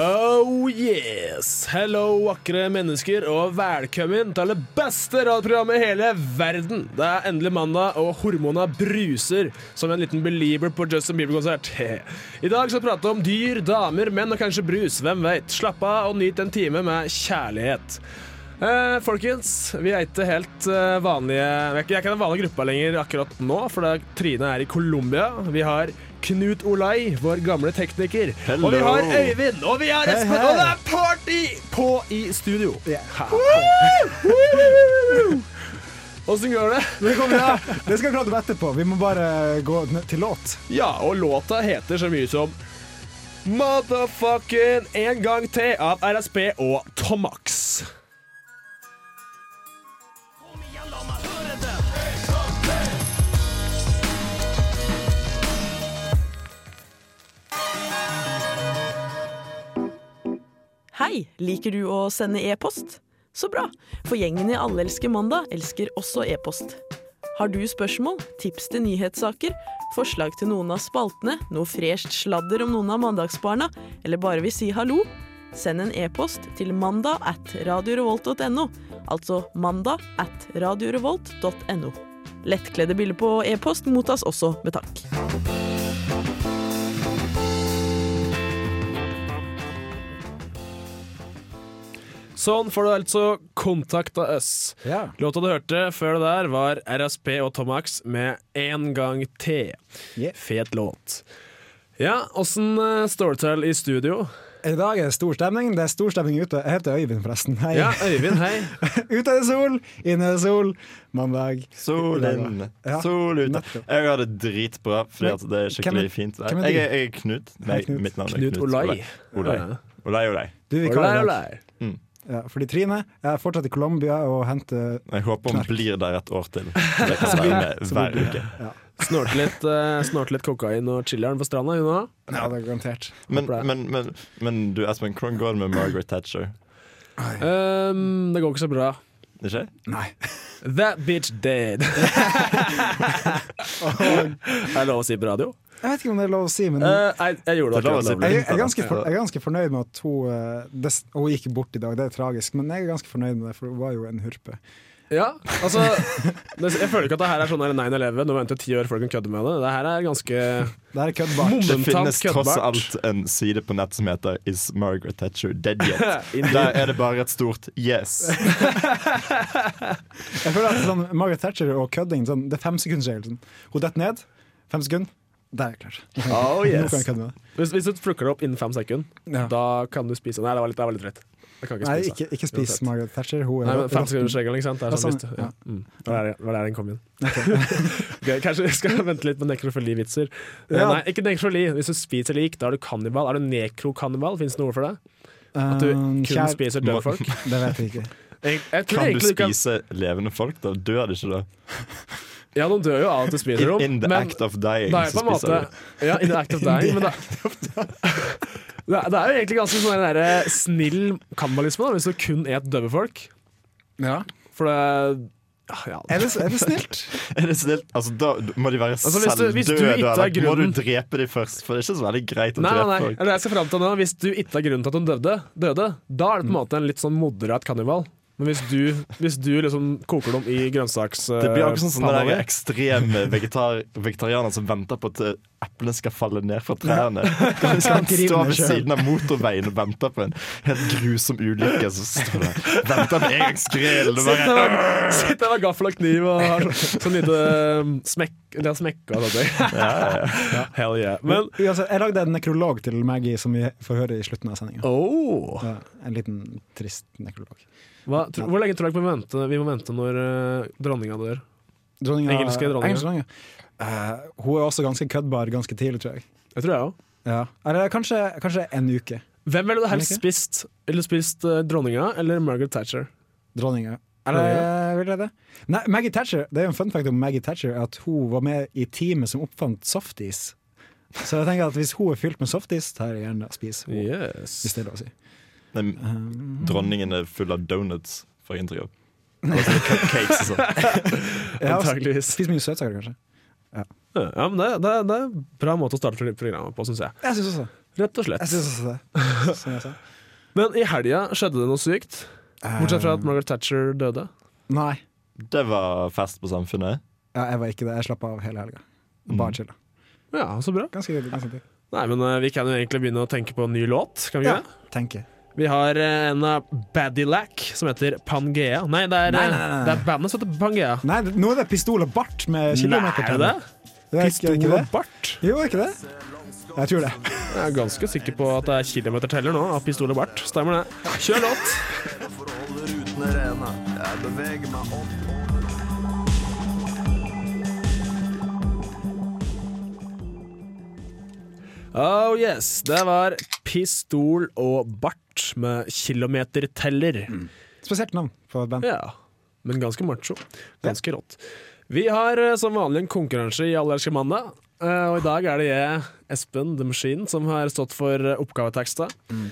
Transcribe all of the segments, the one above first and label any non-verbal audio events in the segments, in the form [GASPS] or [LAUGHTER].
Oh yes! Hello, vakre mennesker, og velkommen til det beste radioprogrammet i hele verden. Det er endelig mandag, og hormona bruser som en liten belieber på Justin Bieber-konsert. [LAUGHS] I dag skal vi prate om dyr, damer, menn og kanskje brus. Hvem veit? Slapp av og nyt en time med kjærlighet. Eh, folkens, vi er ikke helt eh, vanlige jeg er ikke den vanlige gruppa lenger akkurat nå, for Trine er i Colombia. Vi har Knut Olai, vår gamle tekniker. Hello. Og vi har Øyvind, og vi har Espen, hei. og det er party på i studio. Åssen går det? Det bra. Det skal vi prate om etterpå. Vi må bare gå til låt. Ja, og låta heter så mye som Motherfucking En gang til av RSB og Tomax. Hei, liker du å sende e-post? Så bra, for gjengen i Allelsker mandag elsker også e-post. Har du spørsmål, tips til nyhetssaker, forslag til noen av spaltene, noe fresht sladder om noen av mandagsbarna, eller bare vil si hallo? Send en e-post til mandag at radiorevolt.no, altså mandag at radiorevolt.no. Lettkledde bilder på e-post mottas også med takk. Sånn får du altså kontakta oss. Ja. Låta du hørte før det der, var RSP og Tomax med En gang til. Yeah. Fet låt. Ja, åssen uh, står det til i studio? I dag er det stor stemning. Det er stor stemning ute. Jeg heter Øyvind, forresten. Hei. Ja, Øyvind, hei. [LAUGHS] ute er det sol, inne er det sol. Mandag. Sol inne, Ja, sol ute. Jeg har det dritbra fordi at det er skikkelig er- fint. er Jeg er, jeg er Knut. Nei, Hei, Knut. mitt navn er Knut Knut Olai. Olai. Olai, Olai. Du vi Olai, vikar mm. Ja, fordi Trine jeg er fortsatt i Colombia og henter Jeg håper hun Knark. blir der et år til. [LAUGHS] Det kan være med hver uke. ja. Snorte litt, uh, snorte litt kokain og chiller'n på stranda, hun òg. ja, det er garantert. Men, men, men, men du Espen, hvordan går det med Margaret Thatcher? Um, det går ikke så bra. Ikke? Nei. [LAUGHS] That bitch dead. [LAUGHS] er det lov å si på radio? Jeg vet ikke om det er lov å si, men Uh, jeg, jeg det. Det er si jeg, jeg, er ganske for, jeg er ganske fornøyd med at hun uh, des, Hun gikk bort i dag, det er tragisk, men jeg er ganske fornøyd med det, for hun var jo en hurpe. Ja, altså Jeg føler ikke at det her er sånn her 9-11. Nå venter ti år før du kan kødde med det. Det her er ganske Det er køddbart. Det finnes finnes tross alt en side på nett som heter Is Margaret Thatcher dead yet? [LAUGHS] Der er det bare et stort yes. [LAUGHS] Jeg føler at sånn, Margaret Thatcher og kødding sånn, Det er femsekundsregelen. Sånn. Hun detter ned, fem sekunder, der er jeg klar. [LAUGHS] Nå kan jeg- Oh, yes. hvis, hvis du plukker det opp innen fem sekunder, Ja. da kan du spise Nei, det var litt, det var litt rett. Jeg kan ikke Nei, spise. ikke, ikke spis Margaret Thatcher. Hun er Nei, men Fem råtten. sekunders regelen, ikke sant? Det er sånn, sånn, ja. Mm. Det var der, var der den kom inn. [LAUGHS] [LAUGHS] okay, kanskje vi skal vente litt med nekrofili-vitser. Eh, Ja. Nei, ikke nekrofili. Hvis du spiser lik, da er du kannibal. Er du nekrokannibal? Fins det noe for det? At du Um, kun kjær- spiser døde folk? [LAUGHS] Det vet jeg ikke. Jeg, jeg Kan du spise spise levende folk? Da dør de ikke da. Ja, de dør jo av at du spiser In, dem. in the men act of dying, så spiser måte du. Ja, in the act of [LAUGHS] dying. Men [LAUGHS] det, det, er, jo egentlig ganske sånn der, eh, snill kannibalisme, da, hvis du kun et døde folk. Ja. For det ja, Er, det, er det snilt? [LAUGHS] Er det snilt? Altså, da må de være Altså, selvdøde. må du drepe dem først? For det er ikke så veldig greit å Nei, nei, drepe nei. folk. Jeg skal frem til nå Hvis du ikke har grunnen til at hun døde, døde da er det på en måte en litt sånn moderat kannibal. Men hvis du, hvis du liksom koker dem i grønnsaks... Det blir akkurat sånn som den der ekstreme vegetar vegetarianer som venter på at eh, eplene skal falle ned fra trærne. De [LAUGHS] Skal ned ved siden av motorveien og venter på en helt grusom ulykke. Så står det Venter med engangsgrill. Det Sitter der- med gaffel og kniv og har sånn lite um, smekk Eller smekka og sånne ting. ja, ja, ja. [LAUGHS] Hell yeah. Men jeg lagde en nekrolog til Maggie som vi får høre i slutten av sendinga. oh. En liten trist nekrolog. Hva, tro, Hvor lenge tror dere vi vi må vente når uh, dronninga dør? Dronninga, Engelske dronninga. Uh. Hun er også ganske køddbar ganske tidlig, tror jeg. Det tror jeg òg. Ja. Eller kanskje, kanskje en uke. Hvem ville du helst spist? Ville spist uh, dronninga eller Margaret Thatcher? Dronninga. Eller vil jeg det? Nei, Maggie Thatcher, det er jo en fun fact om Maggie Thatcher at hun var med i teamet som oppfant softis. Så jeg tenker at hvis hun er fylt med softis, tar jeg gjerne og spiser henne. Yes. Hvis det er lov å si. Men dronningen er full av donuts, får jeg inntrykk av. [LAUGHS] Og sånne cupcakes og sånn. [LAUGHS] Ja, og Antageligvis. Spis mye søtsaker, kanskje. Ja, men det, det, det er en bra måte å starte programmet på, syns jeg. Jeg synes også Rett og slett. Jeg synes også det. [LAUGHS] Som jeg sa. Men i helga skjedde det noe sykt. Bortsett fra at Margaret Thatcher døde. Nei, Det var fest på Samfunnet. ja, jeg var ikke det. Jeg slapp av hele helga. Mm. Bare chilla. Ja, så bra. Ganske, ganske. Nei, men uh, vi kan jo egentlig begynne å tenke på en ny låt. Kan vi Ja, ikke? det? Vi har eh, en av Baddilac som heter Pangea. Nei, det er, Nei, eh, nei, nei, det er bandet som heter Pangea. Nei, nå er det pistol og bart med er er ikke, Pistol det? og bart? Jo, er ikke det? Jeg tror det. Jeg er ganske sikker på at det er kilometerteller nå av pistol og bart. Stemmer det. Kjør låt. Jeg beveger meg opp. Oh yes, det var Pistol og bart med kilometerteller. Spesielt navn på et band. Ja, men ganske macho. Ganske rått. Vi har eh, som vanlig en konkurranse i Allerske mandag. eh, Og i dag er det jeg, Espen The Machine, som har stått for eh, oppgaveteksta. Eh,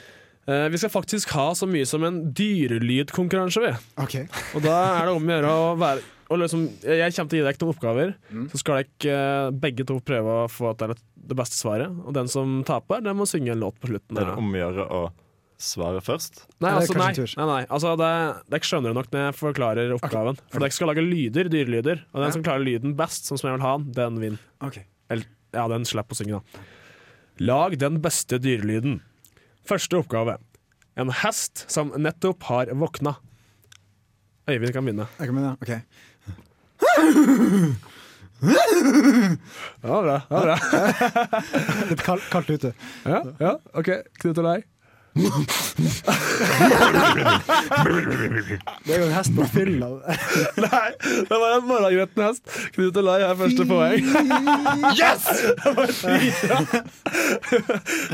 Vi skal faktisk ha så mye som en dyrelydkonkurranse, vi. Ok. [LAUGHS] Og da er det om å gjøre å være og liksom, Jeg kommer til å gi dere noen oppgaver, så skal dere eh, begge to prøve å få at det beste svaret. Og den som taper, den må synge en låt på slutten. Det er det om å gjøre å svare først. Nei, altså, nei, nei, nei. Altså, det, dere skjønner det nok når jeg forklarer oppgaven. For dere skal lage lyder, dyrelyder. Og den Ja. som klarer lyden best, sånn som jeg vil ha den, den vinner. Ok. Eller, ja, den slipper å synge, da. Lag den beste dyrelyden. Første oppgave. En hest som nettopp har våkna. Øyvind kan begynne. Jeg kan begynne. Ok. Ja, bra. Ja, bra. [LAUGHS] Litt kald, kaldt ute. Ja, ja, OK. Knut og Lei. Det er jo en hest på fylla. Nei, det var en morgengretten hest. Knut og er første poeng. Yes!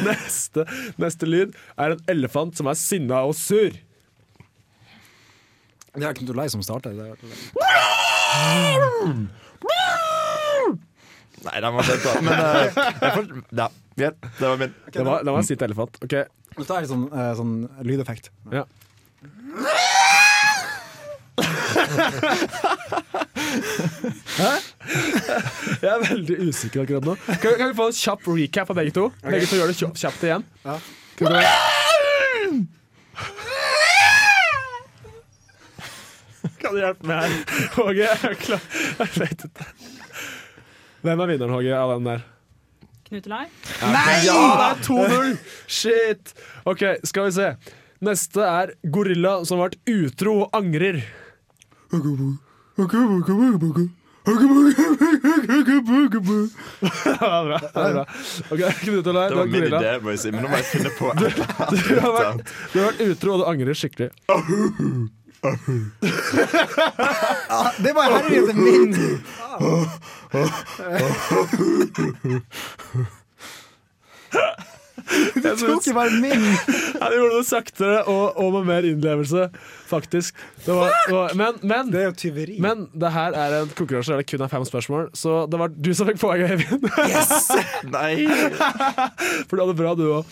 Neste, neste lyd er en elefant som er sinna og sur. Det er Knut Olai som starter. det. Nei, den var dødt, men uh, jeg får, ja, greit. Det var min. Det var, det var en sitt elefant. Ok, Nå tar jeg litt sånn, uh, sånn lydeffekt. ja. Hæ? Jeg er veldig usikker akkurat nå. Kan, kan vi få en kjapp recap av begge to? Begge to gjør det kjapt, kjapt igjen. Ja. Vi Kan du hjelpe meg her? Håge, jeg er klar. Jeg vet ikke. Hvem er vinneren, Håge, av den der? Knutelai? Nei! Ja, det er 2-0! [LAUGHS] Shit. OK, skal vi se. Neste er gorilla som har vært utro og angrer. [LAUGHS] Det er bra. det er bra. Okay, Det var min idé, må jeg si, men nå må jeg finne på [LAUGHS] et eller annet. Du har vært, du har vært utro, og du angrer skikkelig. Det var herligheten min! Du tok jo bare min! ja, du gjorde det saktere og, og med mer innlevelse, faktisk. Det var, var, men, men, Det er jo tyveri. men det her er en konkurranse der det kun er fem spørsmål, så det var du som fikk poenget, Eivind. [LAUGHS] Nei! For du hadde bra, du òg.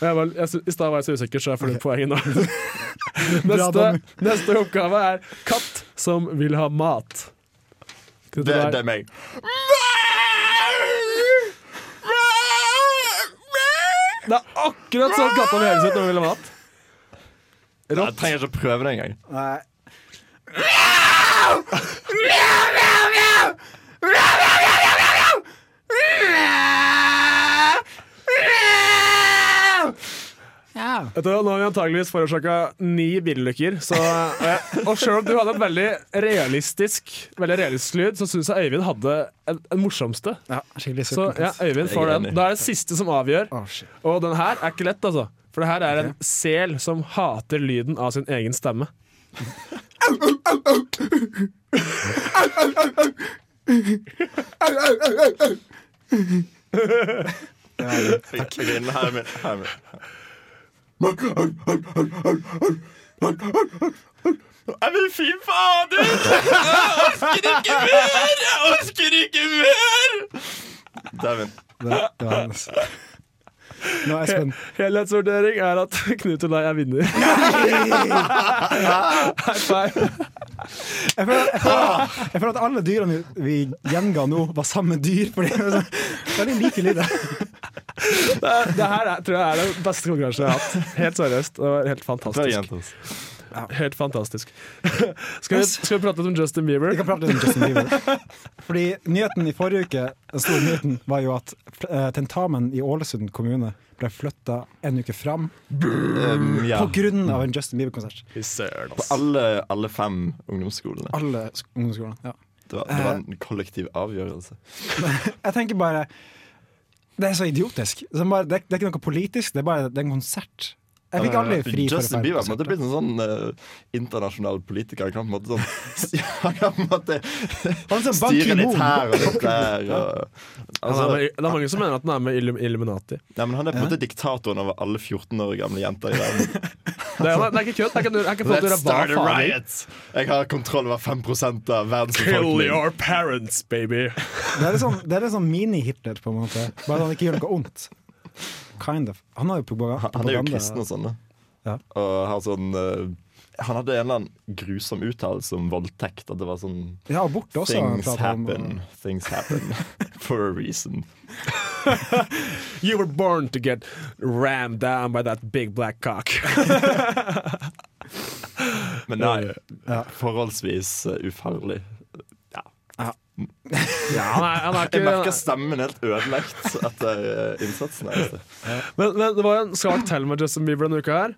I stad var jeg så usikker, så jeg får okay. poenget nå. [LAUGHS] Neste, neste oppgave er katt som vil ha mat. Det, Det, det er meg. Det er akkurat sånn katta vil høres ut når hun vil ha mat. Jeg trenger ikke å prøve det engang. Nei. Vet du, nå har vi antageligvis forårsaka ni bilulykker. Og selv om du hadde et veldig realistisk Veldig realistisk lyd, så syns jeg Øyvind hadde en, en morsomste. Ja, skikkelig Så ja, Øyvind får er den. Da er det siste som avgjør. Og den her er ikke lett, altså. For det her er en sel som hater lyden av sin egen stemme. Ok, ok, nå her er min. Her er min. Jeg vil fy fader! Jeg orker ikke mer! Jeg orker ikke mer! Dæven. Det, er. Nå, Espen. Helhetsvurdering er at Knut og jeg er vinner. High five. Jeg føler, jeg, føler, jeg føler at alle dyrene vi, gjenga nå, var samme dyr. Fordi det er veldig like lyder. Det, det her er, tror jeg er den beste konkurransen jeg har hatt. Helt seriøst. Det var helt fantastisk. Helt fantastisk. [LAUGHS] Skal vi, skal vi prate litt om Justin Bieber? Vi kan prate litt om Justin Bieber. [LAUGHS] Fordi nyheten i forrige uke Den store nyheten var jo at eh, tentamen i Ålesund kommune ble flytta en uke fram Um, ja. på grunn av en Justin Bieber-konsert. På alle, alle fem ungdomsskolene. Alle ungdomsskolene. Ja. Det var, det var en kollektiv avgjørelse. [LAUGHS] Jeg tenker bare Det er så idiotisk. Det er, ikke noe politisk, det er bare det er en konsert. Jeg fikk aldri fri for Justin Bieber måtte blitt en sånn uh, internasjonal politiker. Han kan på en måte sånn [LAUGHS] Han kan på en måte Han er sånn styre litt her og litt der. Og, altså, med, det er mange som mener at han er med i Illuminati. ja, men han er på en måte diktatoren over alle 14 år gamle jenter i verden. [LAUGHS] Det er, det er ikke kødd. Jeg kan, jeg å Let's start a riot! Jeg har kontroll over 5 av verdens Kill your parents, baby. Det er litt sånn, sånn mini-Hitler, på en måte. Bare at han ikke gjør noe ondt. Kind of. Han har jo propaganda. Han er jo kristen og sånn, da. Ja. Og har sånn eh, Han hadde en eller annen grusom uttalelse om voldtekt. At det var sånn Ja, abort også. Things happen. om, uh... things [LAUGHS] happen for a reason. [LAUGHS] You were born to get rammed down by that big black cock. [LAUGHS] Men nei, forholdsvis eh, ufarlig. Ja, han er, han er Jeg merker ikke stemmen helt ødelagt etter eh, innsatsen. her, altså. men, men det var en sak til med Justin Bieber denne uka her.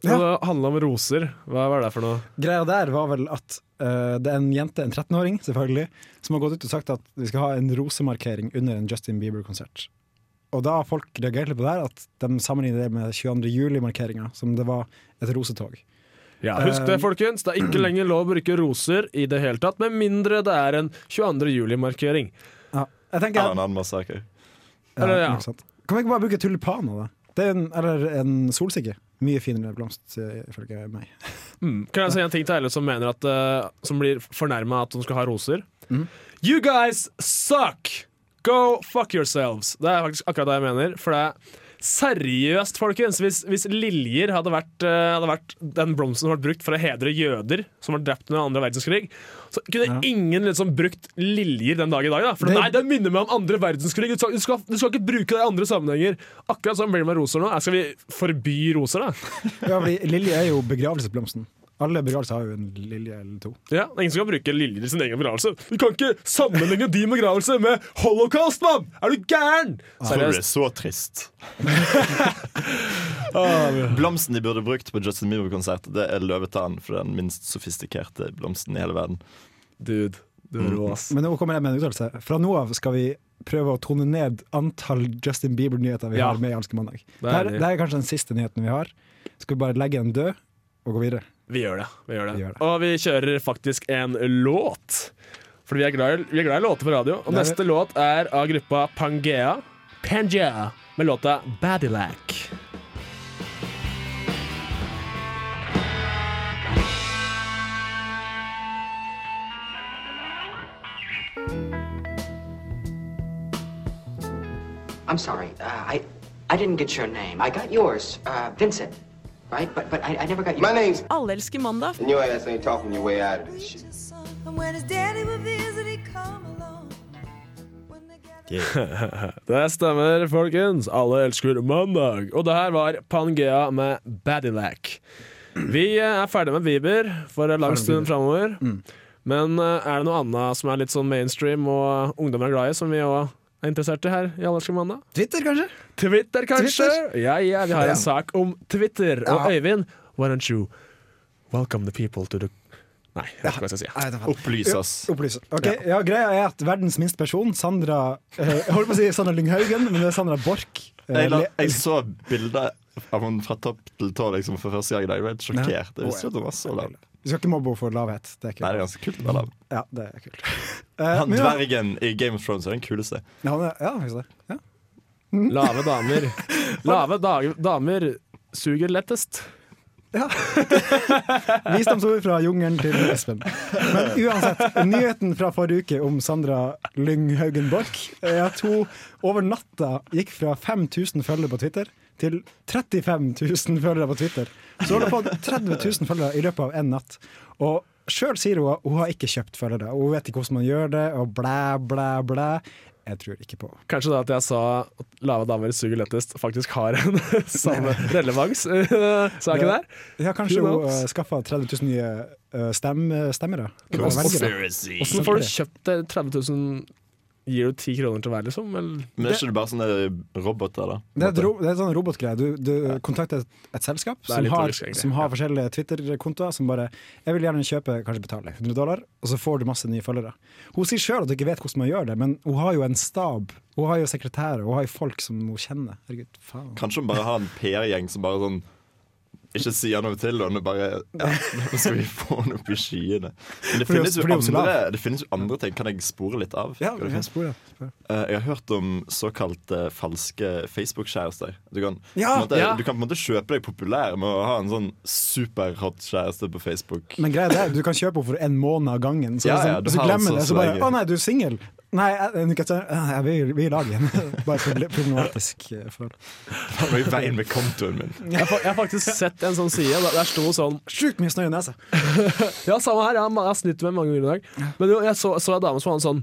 Ja. Det handla om roser. Hva var det for noe? Greia der var vel at uh, det er en jente, en 13-åring selvfølgelig, som har gått ut og sagt at vi skal ha en rosemarkering under en Justin Bieber-konsert. Og da har folk reagert litt på det her, at de sammenligner det med 22. juli-markeringa, som det var et rosetog. Ja, Husk det, folkens. Det er ikke [CLEARS THROAT] lenger lov å bruke roser i det hele tatt, med mindre det er en 22. juli-markering. Ja, jeg tenker Eller en annen massakre. Ja, Eller, ja. Kan vi ikke bare bruke tulipaner, da? Det er en, eller en solsikke. Mye finere blomst, eh, ifølge meg. [LAUGHS] Mm. Kan jeg si en ting til alle som mener at uh, Som blir fornærma at de skal ha roser? Mm. You guys suck! Go fuck yourselves. Det er faktisk akkurat det jeg mener. For det er seriøst, folkens. Hvis, hvis liljer hadde vært, eh, hadde vært den blomsten som ble brukt for å hedre jøder som ble drept under andre verdenskrig, så kunne Ja. ingen liksom brukt liljer den dag i dag. Da. For Det- nei, det minner meg om andre verdenskrig. Du skal, du, skal, du skal ikke bruke det i andre sammenhenger. Akkurat blir med roser nå. Skal vi forby roser, da? [LAUGHS] Ja, Lilje er jo begravelsesblomsten. Alle begravelser har jo en lilje eller to. Ja, Ingen som kan bruke liljer i sin egen begravelse. Du kan ikke sammenligne din begravelse med holocaust, mann! Er du gæren?! Er Seriøst. så trist. [LAUGHS] Blomsten de burde brukt på Justin Bieber-konsert, Det er løvetann for den minst sofistikerte blomsten i hele verden. Dude, du er rå, ass. Men nå kommer jeg med en uttalelse. Fra nå av skal vi prøve å tone ned antall Justin Bieber-nyheter vi Ja. har med i Alske mandag. Det er det er kanskje den siste nyheten vi har. Skal vi bare legge den død og gå videre? Vi gjør det. vi gjør det. Vi gjør det. Og vi kjører faktisk en låt. For vi er glad i, vi er glad i låter på radio. Og vi. neste låt er av gruppa Pangea. Pangea med låta Badillac. I'm sorry. Uh, I I didn't get your name. I got yours, uh, Vincent. Right? But but I, I never got you. My name's Alle elsker mandag. and your ass ain't talking your way out of this shit. And when his daddy would visit, he'd come along. [LAUGHS] Det stemmer, folkens. Alle elsker mandag. Og det her var Pangea med Badilac. Vi er ferdige med Bieber for en lang stund framover. Men eh, er det noe annet som er litt sånn mainstream og ungdommer er glad i, som vi òg er interessert i her i Allerske mandag? Twitter, kanskje? Twitter, kanskje? Ja, ja, vi har en sak om Twitter. Og Øyvind, why don't you welcome the people to the Nei, jeg vet ikke hva jeg skal si. Opplyse oss. Opplys oss. Opplyse. Ok, ja. Greia er at verdens minste person, Sandra eh, Jeg holdt på å si Sandra Lynghaugen, men det er Sandra Borch. eh, Jeg, la, jeg så bilder av henne fra topp til tå liksom, for første gang. i dag. Jeg ble helt sjokkert. Jeg visste ikke at hun var så lav. Vi skal ikke mobbe henne for lavhet. Det er ikke Nei, det er ganske kult å være lav. Ja, det er kult. [LAUGHS] Eh, Han men ja, dvergen i Game of Thrones er den kuleste. ja, han er- ja, faktisk det. Ja. [LAUGHS] Lave damer. [LAUGHS] Lave da damer suger lettest. Ja. Visdomsord fra jungelen til Espen. Men uansett, nyheten fra forrige uke om Sandra Lynghaugen Borch er at hun over natta gikk fra 5000 følgere på Twitter til 35 000 følgere på Twitter. Så hun har fått 30 000 følgere i løpet av én natt. Og sjøl sier hun at hun har ikke kjøpt følgere, og hun vet ikke hvordan man gjør det, og blæ, blæ, blæ. Jeg tror ikke på. Kanskje da at jeg sa at lave damer suger lettest, faktisk har en [LAUGHS] samme relevans. [LAUGHS] Sa jeg ikke det? Ja, kanskje hun uh, skaffa 30 000 nye uh, stem, stemmere. Åssen får du kjøpt det 30 000 Gir du ti kroner til hver, liksom? Eller? Men er ikke det bare sånne roboter, da? Det er, ro, det er sånn robotgreie. Du, du kontakter et, et selskap som har, som har Ja. forskjellige Twitter-kontoer som bare Jeg vil gjerne kjøpe, kanskje betale 100 dollar, og så får du masse nye følgere. Hun sier sjøl at hun ikke vet hvordan man gjør det, men hun har jo en stab. Hun har jo sekretærer, hun har jo folk som hun kjenner. Herregud, faen. Kanskje hun bare har en PR-gjeng som bare sånn ikke sier noe til henne. Bare ja, Nå skal vi få henne opp i skyene. Men det finnes, jo andre, det finnes jo andre ting. Kan jeg spore litt av? Ja, jeg spore. sporer. Eh, jeg har hørt om såkalte falske Facebook-kjærester. Du, kan Ja, ja. du kan på en måte kjøpe deg populær med å ha en sånn superhot kjæreste på Facebook. Men greia er, du kan kjøpe henne for en måned av gangen. Så Ja, liksom, ja, du du glemmer altså det, så så bare. Å nei, du er singel! Nei, jeg, jeg, jeg, jeg, vi, vi er i lag igjen. [LAUGHS] Bare for problematisk eh, forhold. Hva var i veien med kontoen min? Jeg, har jeg har faktisk sett en sånn side. Der, der sto sånn Sjukt mye snø i nesa. [LAUGHS] Ja, samme her. Jeg har, snytt med mange ganger i dag. Men jo, jeg så, så en dame som var sånn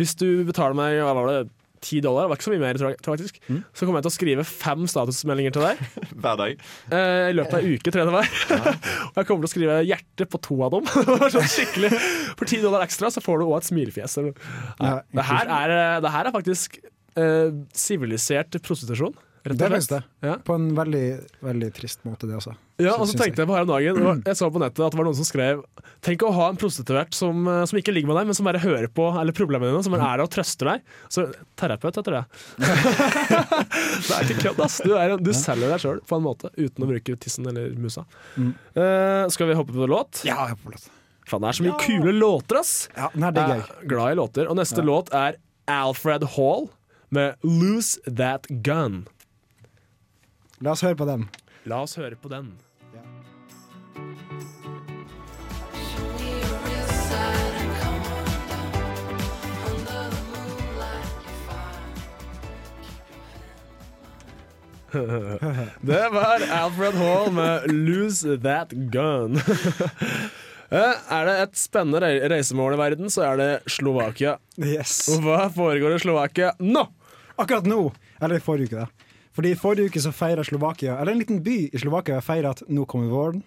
Hvis du betaler meg hva var det, 10 dollar, det var ikke så mye mer, tror jeg, tror jeg Mm. så kommer jeg til å skrive fem statusmeldinger til deg [LAUGHS] Hver dag. eh, i løpet av en uke, tror jeg det var. [LAUGHS] Og jeg kommer til å skrive hjerte på to av dem. [LAUGHS] Sånn skikkelig For 10 dollar ekstra så får du òg et smilefjes. Ja, Det her er, eh, det her er faktisk eh, sivilisert prostitusjon. Rett Det er og slett. det. Ja. På en veldig, veldig trist måte, det også. Ja, og så tenkte jeg på her om dagen var- Jeg så på nettet at det var noen som skrev Tenk å ha en prostituert som, eh, som ikke ligger med deg, men som bare hører på Eller problemene dine, som bare er der og trøster deg. Så terapeut heter det. [LAUGHS] det er ikke kødd, ass. Du, er, du selger deg sjøl på en måte, uten å bruke tissen eller musa. Mm. Uh, skal vi hoppe på låt? Ja, jeg hopper på låt. Faen, det er så mye kule låter, ass! Ja, den er gøy. Jeg er glad i låter. Og neste låt er Alfred Hall med 'Lose That Gun'. La oss høre på den. La oss høre på den. [LAUGHS] Det var Alfred Hall med 'Lose That Gun'. [LAUGHS] Eh, Er det et spennende reisemål i verden, så er det Slovakia. Yes. Hva foregår i Slovakia nå? Akkurat nå, eller i forrige uke, da. Fordi forrige uke så feira Slovakia, eller en liten by i Slovakia, feira at nå kommer våren.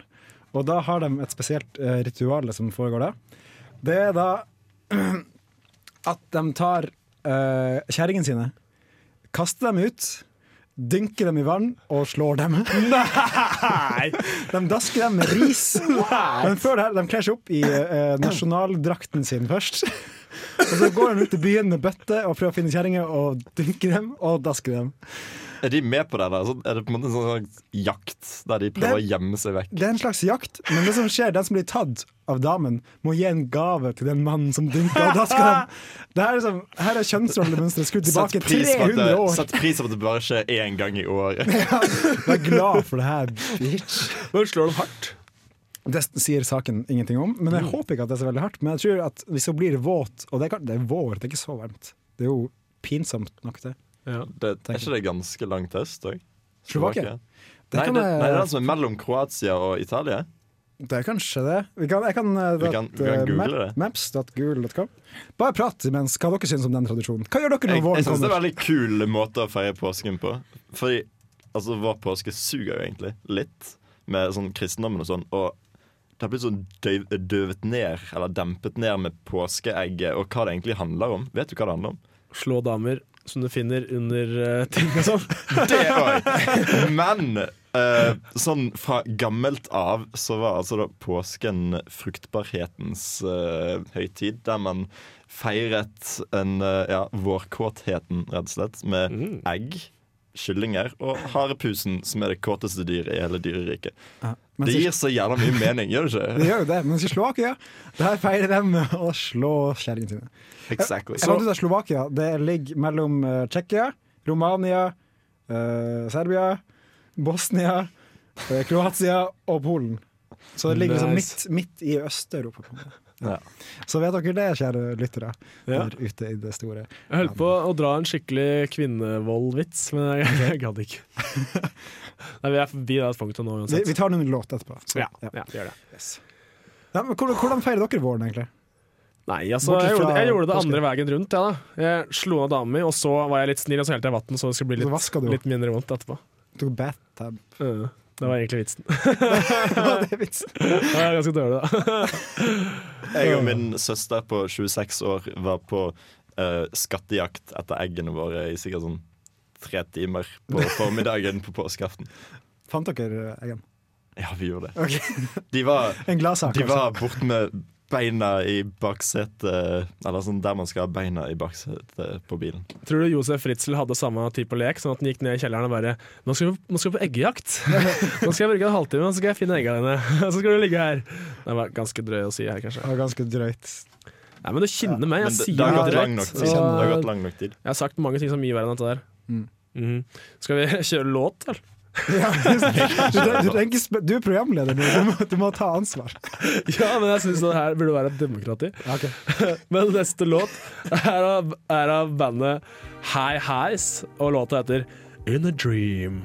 Og da har de et spesielt eh, ritual som foregår da. Det er da [CLEARS THROAT] at de tar uh, kjerringene sine, kaster dem ut, dynker dem i vann og slår dem. [LAUGHS] Nei! De dasker dem med ris. Men før det her, de kler seg opp i eh, nasjonaldrakten sin først. Og så går de ut i byen med bøtte og prøver å finne kjerringer og dynke dem og daske dem. [LAUGHS] Er de med på det der? Så er det på en måte en sånn slags jakt der de prøver å gjemme seg vekk? Det er en slags jakt, men det som skjer, den som blir tatt av damen, må gi en gave til den mannen som dynka. og skal de, Det her er, som, her er kjønnsrollemønsteret skutt tilbake pris, på at 300 det, år. sett pris på at det bare skjer én gang i året. [LAUGHS] Vær glad for det her, bitch. Men slår de hardt? Det sier saken ingenting om, men jeg håper ikke at det er så veldig hardt. Men jeg tror at hvis hun blir våt, og det er, det er vår, det er ikke så varmt, det er jo pinsomt nok, det. Ja. Det, er ikke det ganske langt øst òg? Slovakia? Nei, det, nei, det er den som er mellom Kroatia og Italia. Det er kanskje det. Vi kan, jeg kan, eh, Vi kan- vi kan google map- det. Maps.google.com. Bare prat imens hva dere syns om den tradisjonen. Hva gjør dere når Jeg, jeg våren syns det er en veldig kul måte å feire påsken på. Fordi altså, vår påske suger jo egentlig litt med sånn kristendommen og sånn. Og det har blitt sånn døvet ned, eller dempet ned med påskeegget og hva det egentlig handler om. Vet du hva det handler om? Slå damer som du finner under uh, ting og sånn. [LAUGHS] Det òg! Men uh, sånn fra gammelt av så var altså da påsken fruktbarhetens uh, høytid, der man feiret en ja, vårkåtheten, rett og slett, med egg, kyllinger og harepusen, som er det kåteste dyret i hele dyreriket. Ja, Det gir så jævla mye mening, gjør det ikke? [LAUGHS] Det gjør jo det, men Slovakia Der feirer de å slå kjerringene sine. Exactly. Jeg fant ut Slovakia det ligger mellom uh, Tsjekkia, Romania, eh, Serbia, Bosnia er Kroatia og Polen. Så det ligger liksom midt, midt i Øst-Europa. Ja. Så vet dere det, kjære lyttere, Ja. der ute i det store. Jeg holdt på å dra en skikkelig kvinnevoldvits, men jeg, [LAUGHS] jeg gadd ikke. Nei, Vi er forbi det punktet nå uansett. vi tar noen låter låt etterpå. Så, Ja, ja, gjør det. Yes. Ja, men hvordan, hvordan feirer dere våren, egentlig? Nei, altså, jeg gjorde, jeg gjorde det andre veien rundt. Ja. Jeg slo av dama mi, og så var jeg litt snill, og så helte jeg vann, så det skulle bli litt, litt mindre vondt etterpå. Tok bathtub. Ja, det var egentlig vitsen. [LAUGHS] det er vits. [LAUGHS] Det var ganske dårlig, da. [LAUGHS] Jeg og min søster på 26 år var på uh, skattejakt etter eggene våre i sikkert sånn tre timer på formiddagen på påskeaften. Fant dere eggene? Ja, vi gjorde det. Okay. De var, En gladsak, de altså. var borte med beina i baksetet Eller sånn der man skal ha beina i baksetet på bilen. Tror du Josef Ritzel hadde samme type lek, sånn at han gikk ned i kjelleren og bare Nå skal vi, nå skal vi på eggejakt! [LAUGHS] Nå skal jeg bruke en halvtime, og så skal jeg finne egga dine. Og så skal du ligge her. Det var ganske drøy å si her, kanskje. Det var ganske drøyt. Nei, men du kjenner meg. Jeg det, sier det har så- Det har gått lang nok tid. Jeg har sagt mange ting som er mye verre enn dette der. Mm. Mhm. Skal vi [LAUGHS] kjøre låt, eller? Ja, du, du, du, du er programleder nå, du må, du må ta ansvar. Ja, men jeg syns det her burde være et demokrati. Okay. [LAUGHS] Men neste låt er av, er av bandet High Highs, og låta heter In a Dream.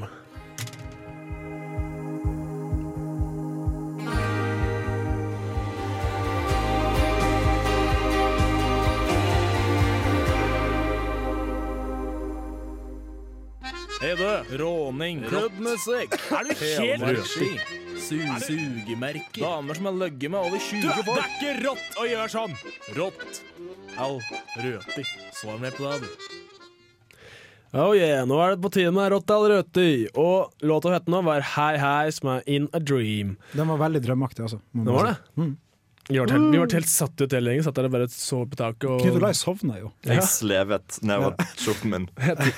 Hei du, råning, klubbmusikk. Er du helt røti? Su sugemerker. Damer som har løgget med over 20 folk. Det er ikke rått å gjøre sånn! Rått. Au, røti. Svar meg på det, du. Oh yeah, nå er det på tide med Rottal Røti, og låta het nå var hei Som er In a Dream. Den var veldig drømmeaktig, altså. Det var det. Mm. Vi ble helt, vi ble helt satt ut hele gjengen. Satt der og bare så på taket og Knut Olai sovna jo. Jeg slevet nedover skjorten min.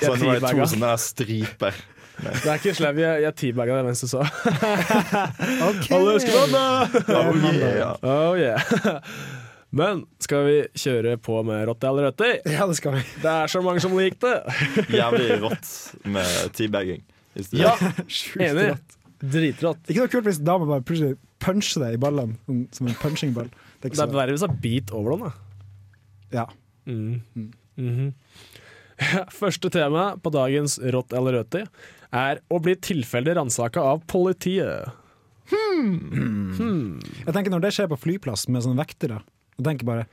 Så nå er det to sånne striper. striper. Det er ikke slev, jeg, jeg teabaga det mens du sa. [LAUGHS] Ok. Alle elsker! Oh, yeah. Oh yeah. [LAUGHS] Men skal vi kjøre på med rotte eller røtte? Ja, det skal vi. Det er så mange som liker det. [LAUGHS] Jævlig rått med teabagging. Ja, enig. Dritrått. Ikke noe kult hvis damer bare plutselig puncher deg i ballene sånn som en punchingball. Det er Det er verre hvis det er beat over dem, da. Ja. Mm. Mhm. [LAUGHS] Første tema på dagens Rått eller røti er å bli tilfeldig ransaka av politiet. Jeg tenker Når det skjer på flyplass med sånne vektere, jeg tenker bare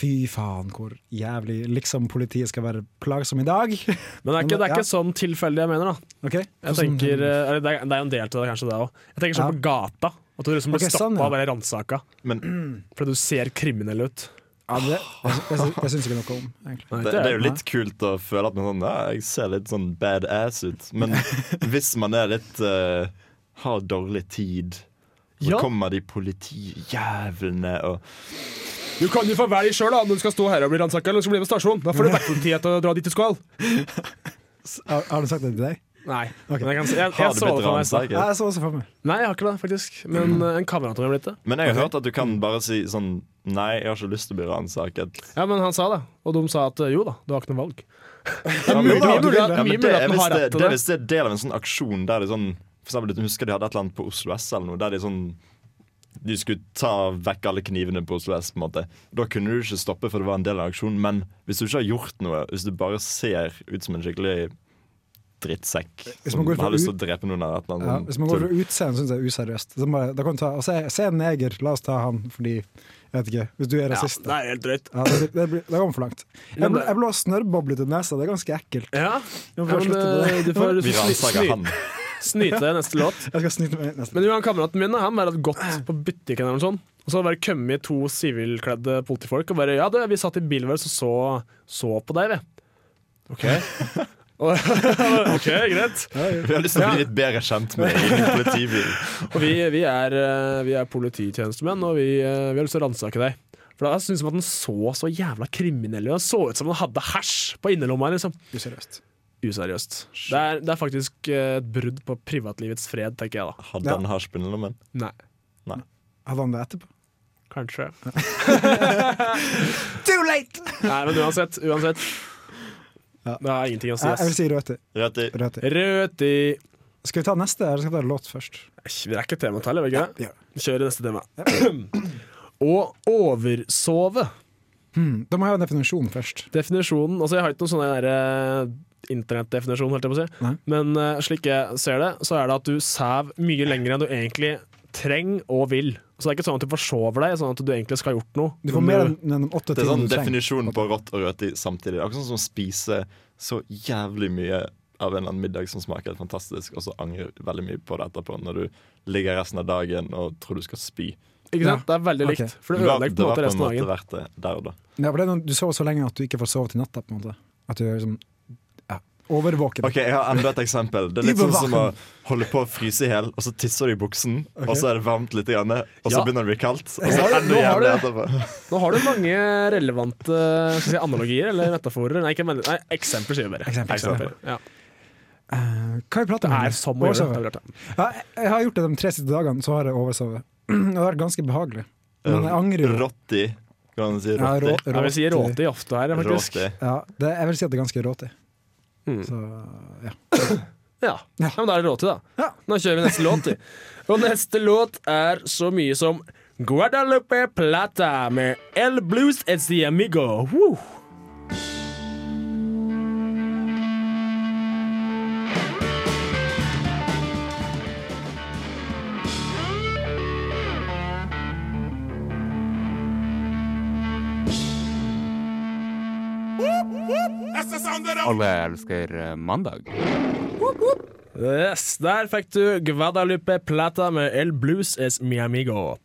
Fy faen, hvor jævlig liksom politiet skal være plagsom i dag. [LAUGHS] Men det er ikke, det er Ja. sånn tilfeldig jeg mener, da. Okay. Jeg tenker, eh, det, er, er jo en del til det, kanskje det òg. Jeg tenker sånn Ja. på gata. At du liksom blir okay, stoppa sånn, ja. og bare ransaka. Men [CLEARS THROAT] Fordi du ser kriminell ut. Ja, det, jeg, jeg, jeg syns ikke noe om, egentlig. Det, det er jo litt kult å føle at man sånn, ja, jeg ser litt sånn badass ut. Men [LAUGHS] hvis man er litt uh, har dårlig tid, så Ja. kommer de politijævlene og Du kan jo få velge sjøl om du skal stå her og bli ransaka eller du skal bli på stasjonen. Da får du tid til å dra dit du skal. Har, har du sagt det til deg? Nei. Okay. Men jeg, kan, jeg, jeg, Har du så blitt det for meg i ransaket? Jeg så også for meg. Nei, jeg har ikke det, faktisk. Men mm. en kamerat av meg har blitt det. Men jeg har hørt at du kan bare si sånn Nei, jeg har ikke lyst til å bli ransaket. Ja, men han sa det, og de sa at eh, jo da, du har ikke noe valg. [LAUGHS] Det Ja, er men men det er hvis det, det det. er del av en sånn aksjon der de sånn For eksempel, du husker de hadde et eller annet på Oslo S eller noe, der de sånn de skulle ta vekk alle knivene på Oslo S. på en måte Da kunne du ikke stoppe, for det var en del av aksjonen. Men hvis du ikke har gjort noe, hvis du bare ser ut som en skikkelig drittsekk Hvis som man går for har lyst til ut- å drepe noen av et eller Ja, hvis man går for utseende, syns jeg det er useriøst. Så bare, da kan du ta, og se, se en neger, la oss ta han fordi jeg vet ikke, Hvis du er Ja, rasist. det er helt drøyt. Ja, det, blir- det, det går for langt. Jeg, Men jeg blå snørrbobler til nesa, det er ganske ekkelt. Ja, ja men du får, du får, du får Vi ransaker han. Snyte deg neste låt. Jeg skal snyte meg neste. Men jo, han kameraten min han bare hadde gått på butikken eller noe sånt. Og så hadde det bare kommet to sivilkledde politifolk og bare Ja, du, vi satt i bilen vår og så, så på deg, vi. OK. [LAUGHS] [LAUGHS] OK, greit. Vi har lyst til å bli litt bedre kjent med deg i din politibil. [LAUGHS] Og vi, vi, er, eh, vi er polititjenestemenn, og vi, eh, vi har lyst til å ransake deg. For da synes jeg at han så så jævla kriminell ut. Han så ut som han hadde hasj på innerlomma. liksom Useriøst. Useriøst. Det er, det er faktisk eh, et brudd på privatlivets fred, tenker jeg da. Hadde han hasj på lommen? Nei, Hadde han det etterpå? kanskje. [LAUGHS] Too late! Nei, men uansett. uansett. Ja. Det har ingenting å si. Jeg, vil si røti. Røti. Røti. Skal vi ta neste, eller skal vi ta låt først? Vi rekker tematallet, vil vi ikke? Ja. Kjører neste tema. [CLEARS THROAT] Å oversove. Hmm, da må jeg ha en definisjon først. Definisjonen Altså, jeg har ikke noen sånne der, eh, internettdefinisjon, helt jeg på å si. Nei. Men uh, slik jeg ser det, så er det at du sover mye lenger enn du egentlig trenger og vil. Så det er ikke sånn at du forsover deg, sånn at du egentlig skal ha gjort noe. Du får mer enn åtte Det er sånn definisjonen definisjon på rått og rødt samtidig. Det er Akkurat sånn som å spise så jævlig mye av en eller annen middag som smaker helt fantastisk, og så angrer veldig mye på det etterpå når du ligger resten av dagen og tror du skal spy. Ikke sant? Det er veldig likt. likt. For det Det var, ødelegger det på en var måte på en måte verdt det der og da. Ja, for det er du sover så lenge at du ikke får sove til natta. på en måte At du liksom ja, overvåken. Ok, Jeg har enda et eksempel. Det er litt sånn som å holde på å fryse i hjel, og så tisser du i buksen, og så er det varmt litt, grann, og så Ja. begynner det å bli kaldt. Og så har du- enda nå har jævlig du- etterpå. Nå har du mange relevante si, analogier eller metaforer. Nei, ikke, men- nei eksempler, sier vi bare. Eksempel, eksempel. Ja. Uh, hva har vi pratet Det om? er som å gjøre det. Det. er det. Ja, jeg- jeg har gjort det de tre siste dagene, så har jeg oversovet. [CLEARS THROAT] Det har vært ganske behagelig. Men jeg angrer jo. Rotti. Kan man si Ja, rotti? rå- Ja, vi sier råti ofte her, faktisk. Råti. Ja, det, jeg vil si at det er ganske råtig. Mm. Så [COUGHS] ja. Ja. ja, men da er det råti, da. Ja. Nå kjører vi neste låt. Og neste låt er så mye som Guadalupe Plata med El Blues Es The Amigo. Woo. Alle elsker eh, mandag. Yes, Der fikk du Guadalupe Plata med El Blues Es Mi Amigo.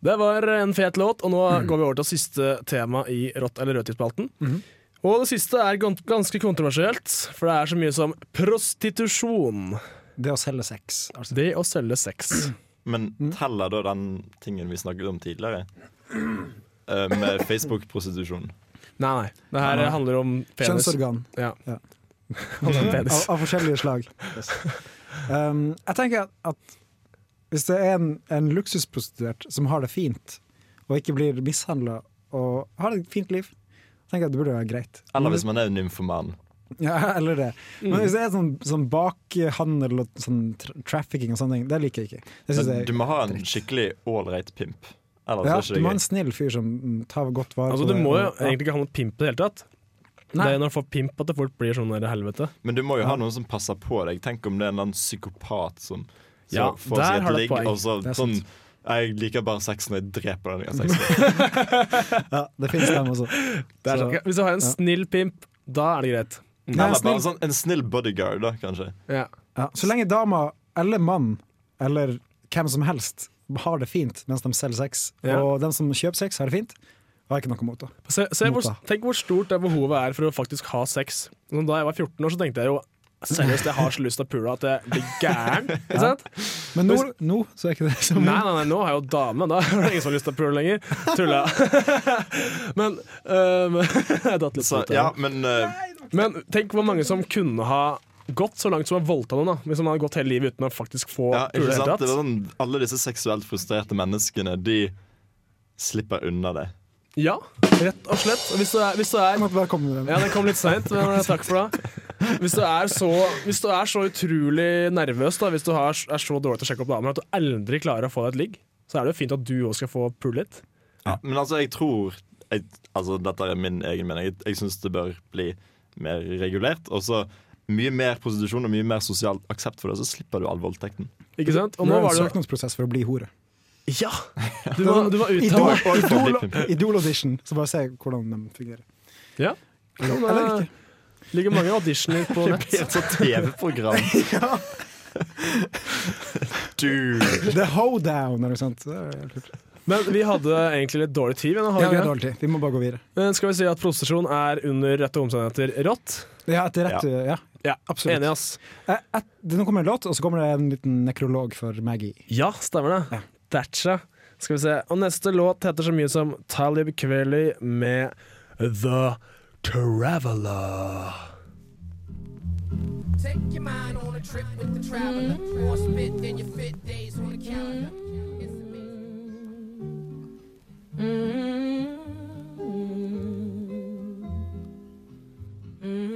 Det var en fet låt, og nå går vi over til siste tema i Rått eller rødtidsspalten. Og det siste er ganske kontroversielt, for det er så mye som prostitusjon. Det å selge sex. Altså. Det å selge sex. Men teller da den tingen vi snakket om tidligere? Eh, med Facebook-prostitusjon. Nei, nei. Det her Nei. handler om penis. Kjønnsorgan Ja. Ja. penis. av, av forskjellige slag. Um, jeg tenker at, hvis det er en, en luksusprostituert som har det fint, og ikke blir mishandla og har et fint liv, tenker jeg at det burde være greit. Eller hvis man er nymfoman. Ja, eller det. Men hvis det er sånn, sånn bakhandel og sånn tra trafficking og sånne ting, det liker jeg ikke. Det synes jeg Du må ha en skikkelig ålreit pimp. Ellers ja, det du må ha en snill fyr som tar godt vare Altså, på du må jo ja. egentlig ikke ha noe pimp i det hele tatt. Det er når du får pimp at det fort blir sånn der helvete. Men du må jo ha noen som passer på deg. Tenk om det er en eller annen psykopat som så Ja, får der seg har et ligg, poeng. og så Det sånn. Jeg liker bare sex når jeg dreper den jeg har sex med. [LAUGHS] Ja, det finnes dem også. [LAUGHS] Det er Så- hvis du har en ja. snill pimp, da er det greit. Nei, Eller bare snill. sånn, en snill bodyguard, da, kanskje. Ja. Ja, så lenge dama eller mann eller hvem som helst har det fint mens de selger sex, Ja. og den som kjøper sex har det fint, har ikke noe mot det. Se, se hvor, Mota. tenk hvor stort det behovet er for å faktisk ha sex. Da jeg var 14 år, så tenkte jeg jo seriøst, jeg har så lyst til å pule at jeg blir gæren. Ikke [LAUGHS] sant? Men nå, nå så er ikke det så Nei, nei, nei, nå har jeg jo dame, da [LAUGHS] det ingen som har lyst til å pule lenger. Tulla. [LAUGHS] Men um, Jeg datt litt Så, ut ja, men eh, Men tenk hvor mange som kunne ha gått så langt som å voldta noen, da. Hvis man hadde gått hele livet uten å faktisk få ja, pule ikke sant? Det var sånn, alle disse seksuelt frustrerte menneskene, de slipper unna det. Ja, rett og slett. Hvis du er, hvis du er. Ja, det kom litt seint, men eh, takk for det. Hvis du er så, hvis du er så utrolig nervøs, da, hvis du har, er så dårlig til å sjekke opp damer at du aldri klarer å få deg et ligg, så er det jo fint at du òg skal få pulle litt. Men altså, jeg tror jeg, altså, Dette er min egen mening. Jeg, jeg syns det bør bli mer regulert. Og så mye mer prostitusjon og mye mer sosial aksept for det, så slipper du all voldtekten. Ikke sant? Og nå var det en søknadsprosess for å bli hore. Ja! Du var, du må Idol, uttale Og- og for Idol. Så bare se hvordan de fungerer. Ja. Eller ikke. Det ligger mange auditioner på nett. Et sånt TV-program. [LAUGHS] Dude! The hoedown, eller noe sånt. Det. Men vi hadde egentlig litt dårlig tid. Men, Ja, vi vi dårlig tid. Vi må bare gå videre. men skal vi si at prostitusjon er under rette omstendigheter rått? Ja, etter rett, ja. Ja, absolutt. Enig, ass. Et, et, nå kommer en låt, og så kommer det en liten nekrolog for Maggie. Ja, stemmer det. Ja. Thatcha. Skal vi se. Og neste låt heter så mye som Talib Kveli med The Traveler. Take your mind on a trip with the traveler. More spit than your fit days on the calendar. It's amazing.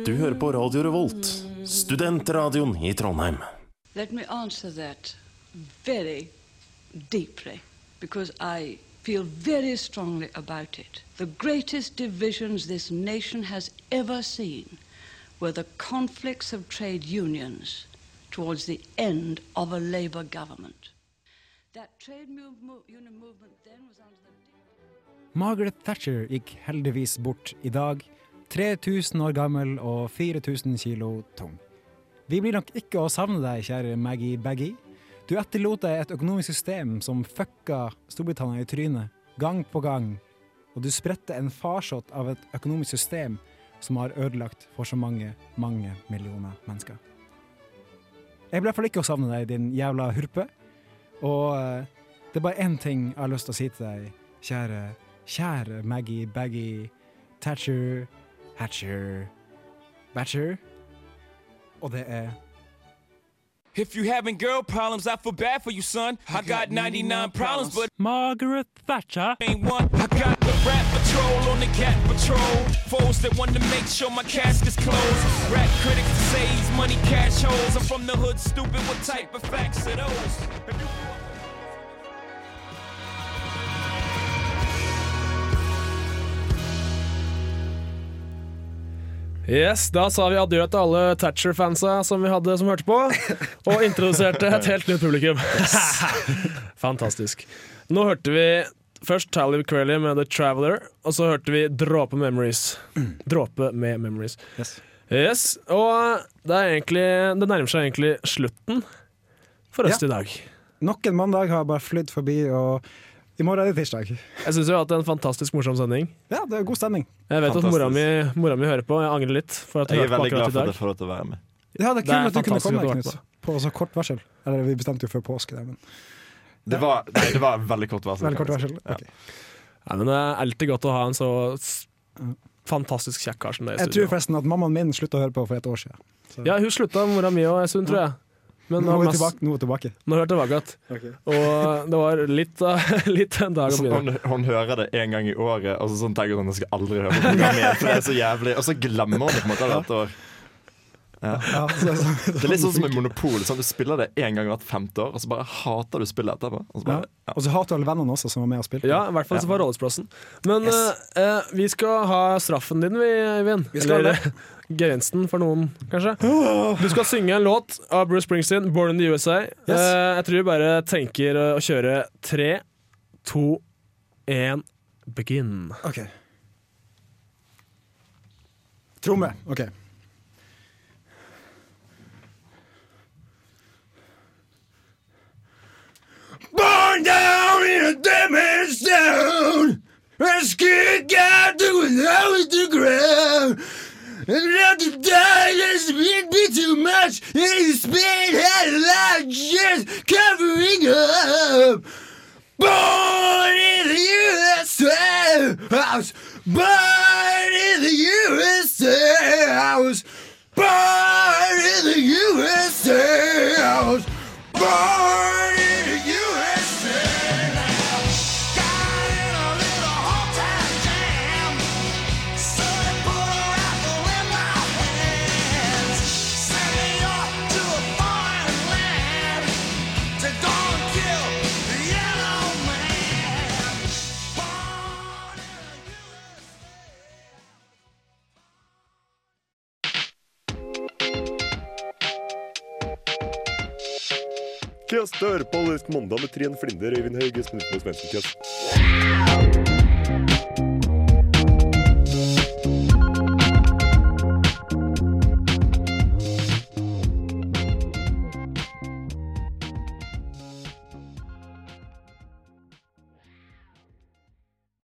Du hører på Radio Revolt, studentradioen i Trondheim. Let me answer that very deeply because I feel very strongly about it. The greatest divisions this nation has ever seen were the conflicts of trade unions towards the end of a Labour government. That trade move, move, union movement then was under the Margaret Thatcher gikk heldigvis bort i dag, 3000 år gammel og 4000 kilo tung. Vi blir nok ikke å savne deg, kjære Maggie Baggy. Du etterlot deg et økonomisk system som fucka Storbritannia i trynet, gang på gang, og du spredte en farsott av et økonomisk system som har ødelagt for så mange, mange millioner mennesker. Jeg blir i hvert fall ikke å savne deg, din jævla hurpe. Og eh, det er bare én ting jeg har lyst til å si til deg, kjære, kjære Maggie Baggy Thatcher Hatcher Batcher. Og det er If you having girl problems, I feel bad for you, son. I got 99 problems, but Margaret Thatcher ain't one. I got the rap patrol on the cat patrol. Foes that want to make sure my casket's closed. Rap critics to say he's money cash holes. I'm from the hood, stupid. What type of facts are those? Yes, Da sa vi adjø til alle Thatcher-fansa som vi hadde som hørte på, og introduserte et helt nytt publikum. [LAUGHS] Fantastisk. Nå hørte vi først Talib Crelly med The Traveler, og så hørte vi Dråpe Memories. Dråpe med Memories. Yes. Yes, Og det, egentlig, det nærmer seg egentlig slutten for oss Ja. i dag. Nok en mandag har bare flydd forbi, og i morgen er det tirsdag. Jeg syns vi har hatt en fantastisk morsom sending. Ja, det er god stemning. Jeg vet at Fantastisk. mora mi, mora mi hører på, jeg angrer litt. For at Jeg er veldig glad for for at jeg får lov til å være med. Ja, det er Det er kult at du kunne komme, at Knut. På så kort varsel. Eller vi bestemte jo før påske, det, men Det var, nei, det var veldig kort varsel. veldig kort varsel. Ja. Ja, men det er alltid godt å ha en så fantastisk kjekk kar som deg i Jeg tror forresten at mammaen min slutta å høre på for et år siden. Så Ja, hun slutta, mora mi òg, en stund, tror jeg. Men nå er tilbake. Nå er tilbake. Nå er jeg tilbake igjen. Og det var litt, av- [LAUGHS] litt en dag å Så begynne. hun, hun hører det en gang i året, og så sånn tenker hun at hun skal aldri høre på programmet igjen. For det er så jævlig Og så glemmer hun det på en måte hvert år. Ja. [LAUGHS] Ja, så, så, Det er litt sånn som i Monopol. Sånn, du spiller det én gang hvert femte år, og så bare hater du spillet etterpå. Og så bare, ja. Og så hater du alle vennene også som var med og spilte. Ja, i hvert fall så var Rådhusplassen. Men Yes. eh, eh, vi skal ha straffen din, vi, Eivind. Vi skal Eller det. [LAUGHS] gevinsten for noen, kanskje. [GASPS] Du skal synge en låt av Bruce Springsteen, 'Born in the USA'. Yes. Uh, jeg tror vi bare tenker å kjøre tre, to, én, begin. Okay. Tromme. OK. Born down in a damaged town, a scared guy doing out with the ground. And let to die, this would be too much. And spit had a lot just covering up. Born in the USA, I was born in the USA, I was born in the USA, I was born Kjøss, hør på mandag med Trine Flinder, Øyvind Hauge, på Svendsen Kjøss.